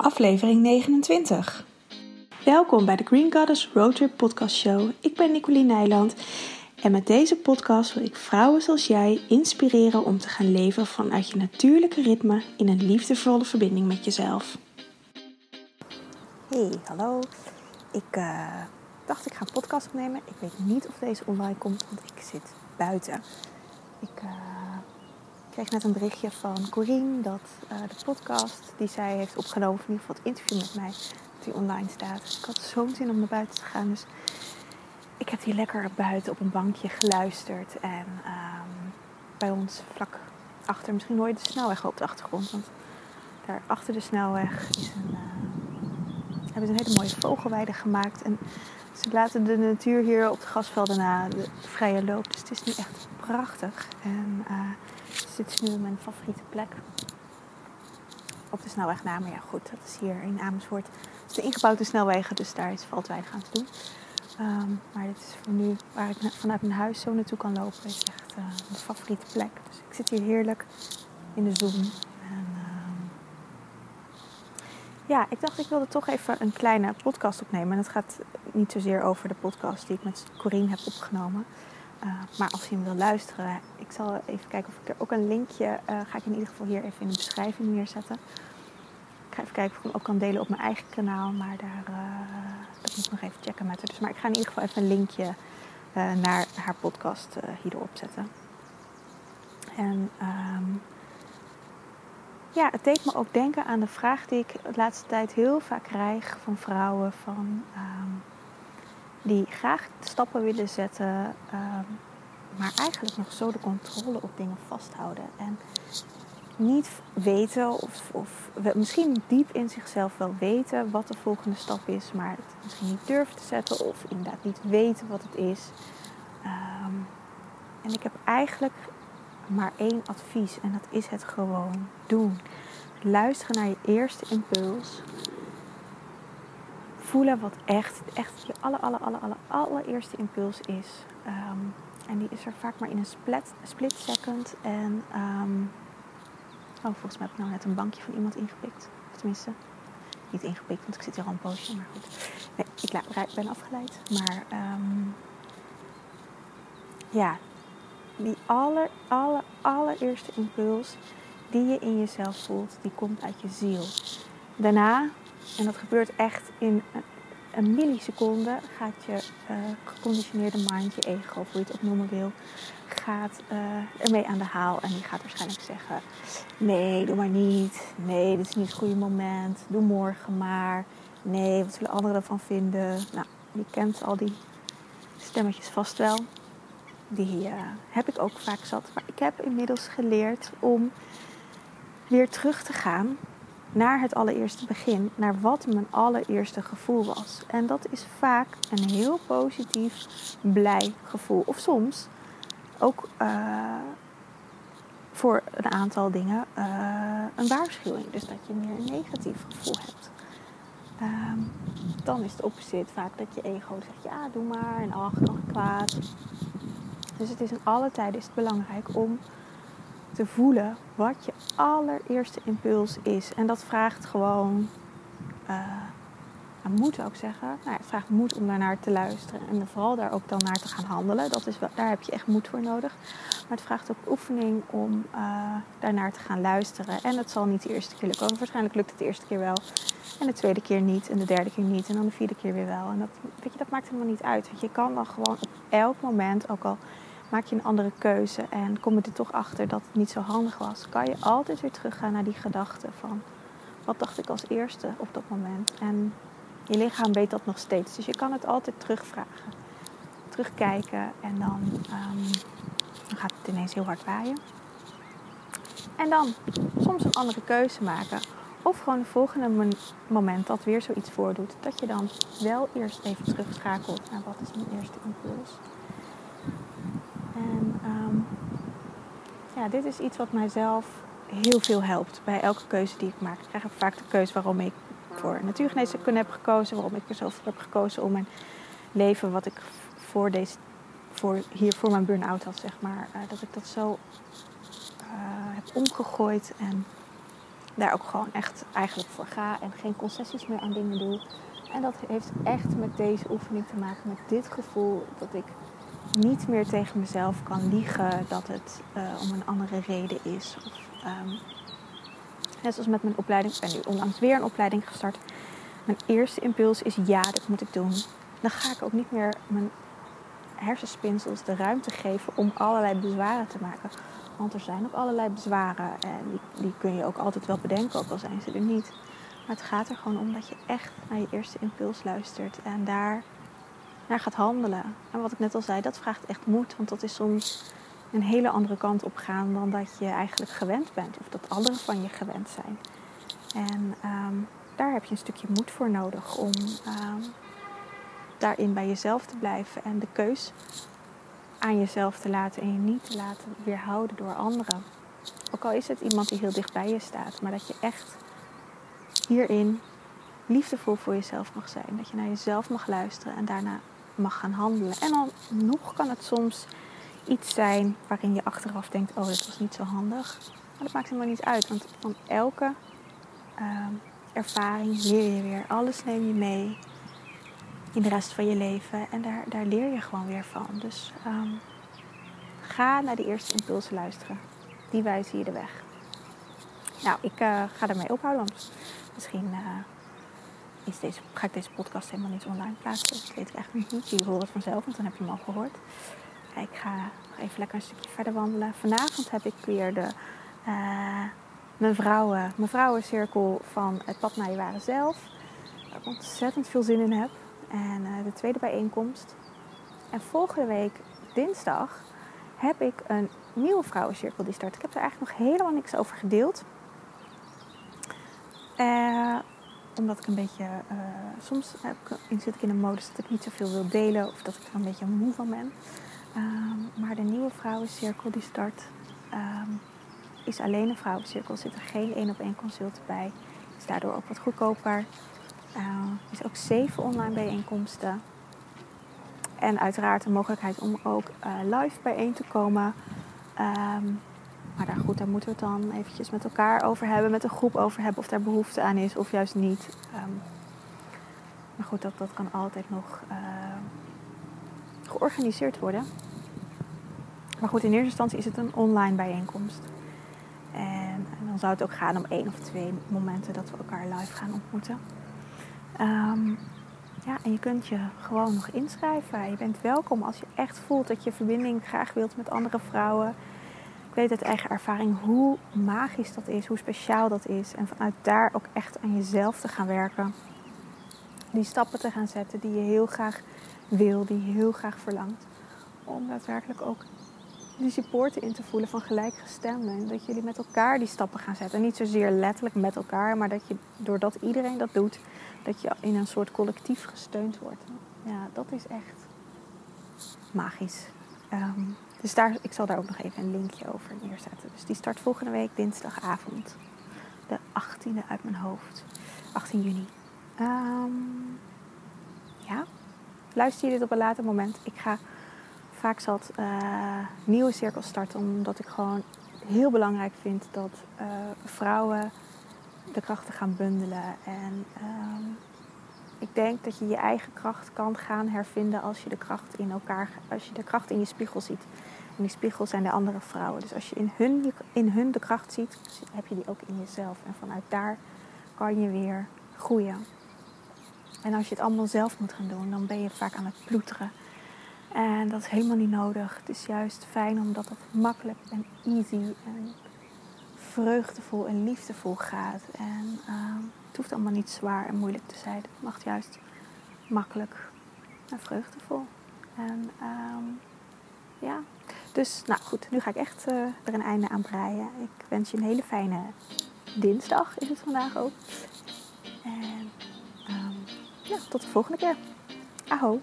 aflevering 29. Welkom bij de Green Goddess Roadtrip Podcast Show. Ik ben Nicoline Nijland en met deze podcast wil ik vrouwen zoals jij inspireren om te gaan leven vanuit je natuurlijke ritme in een liefdevolle verbinding met jezelf. Hey, hallo. Ik uh, dacht ik ga een podcast opnemen. Ik weet niet of deze online komt, want ik zit buiten. Ik uh, kreeg net een berichtje van Corine dat uh, de podcast die zij heeft opgenomen, of in ieder geval het interview met mij, die online staat. Ik had zo'n zin om naar buiten te gaan. Dus ik heb hier lekker buiten op een bankje geluisterd. En um, bij ons vlak achter, misschien hoor je de snelweg op de achtergrond. Want daar achter de snelweg is een, uh, hebben ze een hele mooie vogelweide gemaakt. En ze laten de natuur hier op de gasvelden na de vrije loop. Dus het is nu echt prachtig. En uh, dit is nu mijn favoriete plek. Op de snelweg naar, maar ja goed, dat is hier in Amersfoort. Het is de ingebouwde snelwegen, dus daar valt weinig aan te doen. Um, maar dit is voor nu waar ik vanuit mijn huis zo naartoe kan lopen. is echt uh, mijn favoriete plek. Dus ik zit hier heerlijk in de zon. En, uh, ja, ik dacht ik wilde toch even een kleine podcast opnemen. En het gaat niet zozeer over de podcast die ik met Corine heb opgenomen. Uh, maar als je hem wil luisteren, ik zal even kijken of ik er ook een linkje, uh, ga ik in ieder geval hier even in de beschrijving neerzetten. Ik ga even kijken of ik hem ook kan delen op mijn eigen kanaal, maar daar, uh, dat moet ik nog even checken met haar. Dus, maar ik ga in ieder geval even een linkje naar haar podcast hierop zetten. En um, ja, het deed me ook denken aan de vraag die ik de laatste tijd heel vaak krijg van vrouwen van... Um, die graag stappen willen zetten, um, maar eigenlijk nog zo de controle op dingen vasthouden. En niet weten, of, of misschien diep in zichzelf wel weten wat de volgende stap is, maar het misschien niet durven te zetten of inderdaad niet weten wat het is. Um, en ik heb eigenlijk maar één advies en dat is het gewoon doen. Luisteren naar je eerste impuls voelen wat echt, echt je aller, aller, aller, aller, allereerste impuls is. Um, en die is er vaak maar in een split, second. En um, oh, volgens mij heb ik nou net een bankje van iemand ingepikt. Tenminste, niet ingepikt, want ik zit hier al een poosje. Maar goed, nee, ik ben afgeleid. Maar um, ja, die aller, aller, allereerste impuls die je in jezelf voelt, die komt uit je ziel. Daarna en dat gebeurt echt in een milliseconde. Gaat je uh, geconditioneerde mind, je ego, of hoe je het ook noemen wil, gaat uh, ermee aan de haal. En die gaat waarschijnlijk zeggen: Nee, doe maar niet. Nee, dit is niet het goede moment. Doe morgen maar. Nee, wat zullen anderen ervan vinden? Nou, je kent al die stemmetjes vast wel. Die uh, heb ik ook vaak zat. Maar ik heb inmiddels geleerd om weer terug te gaan naar het allereerste begin, naar wat mijn allereerste gevoel was. En dat is vaak een heel positief, blij gevoel. Of soms ook uh, voor een aantal dingen uh, een waarschuwing. Dus dat je meer een negatief gevoel hebt. Um, dan is het opposite vaak dat je ego zegt ja doe maar en ach dan kwaad. Dus het is in alle tijden is het belangrijk om te voelen wat je allereerste impuls is. En dat vraagt gewoon uh, moed ook zeggen. Nou, het vraagt moed om daarnaar te luisteren en vooral daar ook dan naar te gaan handelen. Dat is wel, daar heb je echt moed voor nodig. Maar het vraagt ook oefening om uh, daarnaar te gaan luisteren. En het zal niet de eerste keer lukken. Waarschijnlijk lukt het de eerste keer wel. En de tweede keer niet. En de derde keer niet. En dan de vierde keer weer wel. En dat, weet je, dat maakt helemaal niet uit. Want je kan dan gewoon op elk moment, ook al maak je een andere keuze en kom je er toch achter dat het niet zo handig was, kan je altijd weer teruggaan naar die gedachte van wat dacht ik als eerste op dat moment. En je lichaam weet dat nog steeds. Dus je kan het altijd terugvragen. Terugkijken en dan, dan gaat het ineens heel hard waaien. En dan soms een andere keuze maken. Of gewoon het volgende moment dat weer zoiets voordoet. Dat je dan wel eerst even terugschakelt naar wat is mijn eerste impuls. En um, ja, dit is iets wat mijzelf heel veel helpt bij elke keuze die ik maak. Ik krijg vaak de keuze waarom ik voor natuurgeneeskunde heb gekozen, waarom ik er zo voor heb gekozen om mijn leven, wat ik voor deze, voor, hier voor mijn burn-out had, zeg maar, uh, dat ik dat zo uh, heb omgegooid en daar ook gewoon echt eigenlijk voor ga en geen concessies meer aan dingen doe. En dat heeft echt met deze oefening te maken, met dit gevoel dat ik niet meer tegen mezelf kan liegen dat het uh, om een andere reden is. Of, um, net zoals met mijn opleiding, ik ben nu onlangs weer een opleiding gestart. Mijn eerste impuls is ja, dat moet ik doen. Dan ga ik ook niet meer mijn hersenspinsels de ruimte geven om allerlei bezwaren te maken. Want er zijn ook allerlei bezwaren en die, die kun je ook altijd wel bedenken, ook al zijn ze er niet. Maar het gaat er gewoon om dat je echt naar je eerste impuls luistert en daar naar gaat handelen. En wat ik net al zei, dat vraagt echt moed, want dat is soms een hele andere kant op gaan dan dat je eigenlijk gewend bent of dat anderen van je gewend zijn. En ehm, daar heb je een stukje moed voor nodig om ehm, daarin bij jezelf te blijven en de keus aan jezelf te laten en je niet te laten weerhouden door anderen. Ook al is het iemand die heel dicht bij je staat, maar dat je echt hierin liefdevol voor jezelf mag zijn. Dat je naar jezelf mag luisteren en daarna mag gaan handelen. En dan nog kan het soms iets zijn waarin je achteraf denkt: oh, dat was niet zo handig. Maar dat maakt helemaal niet uit, want van elke ehm, ervaring leer je weer. Alles neem je mee in de rest van je leven. En daar, daar leer je gewoon weer van. Dus ehm, ga naar de eerste impulsen luisteren. Die wijzen je de weg. Nou, ik uh, ga ermee ophouden, want misschien uh, ga ik deze podcast helemaal niet online plaatsen. Dat weet ik eigenlijk niet. Je hoort het vanzelf, want dan heb je hem al gehoord. Ik ga nog even lekker een stukje verder wandelen. Vanavond heb ik weer de, uh, mijn, vrouwen, mijn vrouwencirkel van het pad naar je ware zelf. Waar ik ontzettend veel zin in heb. En uh, de tweede bijeenkomst. En volgende week, dinsdag, heb ik een nieuwe vrouwencirkel die start. Ik heb er eigenlijk nog helemaal niks over gedeeld. Uh, omdat ik een beetje. Uh, soms heb ik, zit ik in een modus dat ik niet zoveel wil delen of dat ik er een beetje moe van ben. Um, maar de nieuwe vrouwencirkel die start um, is alleen een vrouwencirkel. Zit er geen één op één consult bij. Is daardoor ook wat goedkoper. Uh, is ook zeven online bijeenkomsten. En uiteraard de mogelijkheid om ook uh, live bijeen te komen. Um, maar daar, goed, daar moeten we het dan eventjes met elkaar over hebben, met een groep over hebben of daar behoefte aan is of juist niet. Um, maar goed, dat, dat kan altijd nog uh, georganiseerd worden. Maar goed, in eerste instantie is het een online bijeenkomst. En, en dan zou het ook gaan om één of twee momenten dat we elkaar live gaan ontmoeten. Um, ja, en je kunt je gewoon nog inschrijven. Je bent welkom als je echt voelt dat je verbinding graag wilt met andere vrouwen. Weet uit eigen ervaring hoe magisch dat is, hoe speciaal dat is. En vanuit daar ook echt aan jezelf te gaan werken. Die stappen te gaan zetten die je heel graag wil, die je heel graag verlangt. Om daadwerkelijk ook die supporten in te voelen van gelijkgestemden. Dat jullie met elkaar die stappen gaan zetten. En niet zozeer letterlijk met elkaar, maar dat je doordat iedereen dat doet, dat je in een soort collectief gesteund wordt. Ja, dat is echt magisch. Um, dus daar, ik zal daar ook nog even een linkje over neerzetten. Dus die start volgende week dinsdagavond. De 18e uit mijn hoofd. 18 juni. Um, ja, luister je dit op een later moment. Ik ga vaak zat uh, nieuwe cirkels starten. Omdat ik gewoon heel belangrijk vind dat uh, vrouwen de krachten gaan bundelen. En um, ik denk dat je je eigen kracht kan gaan hervinden als je de kracht in elkaar, als je de kracht in je spiegel ziet. En die spiegel zijn de andere vrouwen. Dus als je in hun, in hun de kracht ziet, heb je die ook in jezelf. En vanuit daar kan je weer groeien. En als je het allemaal zelf moet gaan doen, dan ben je vaak aan het ploeteren. En dat is helemaal niet nodig. Het is juist fijn omdat het makkelijk en easy en vreugdevol en liefdevol gaat. En uh, het hoeft allemaal niet zwaar en moeilijk te zijn. Het mag juist makkelijk en vreugdevol. En um, ja, dus nou goed, nu ga ik echt uh, er een einde aan breien. Ik wens je een hele fijne dinsdag, is het vandaag ook. En um, ja, tot de volgende keer. Aho.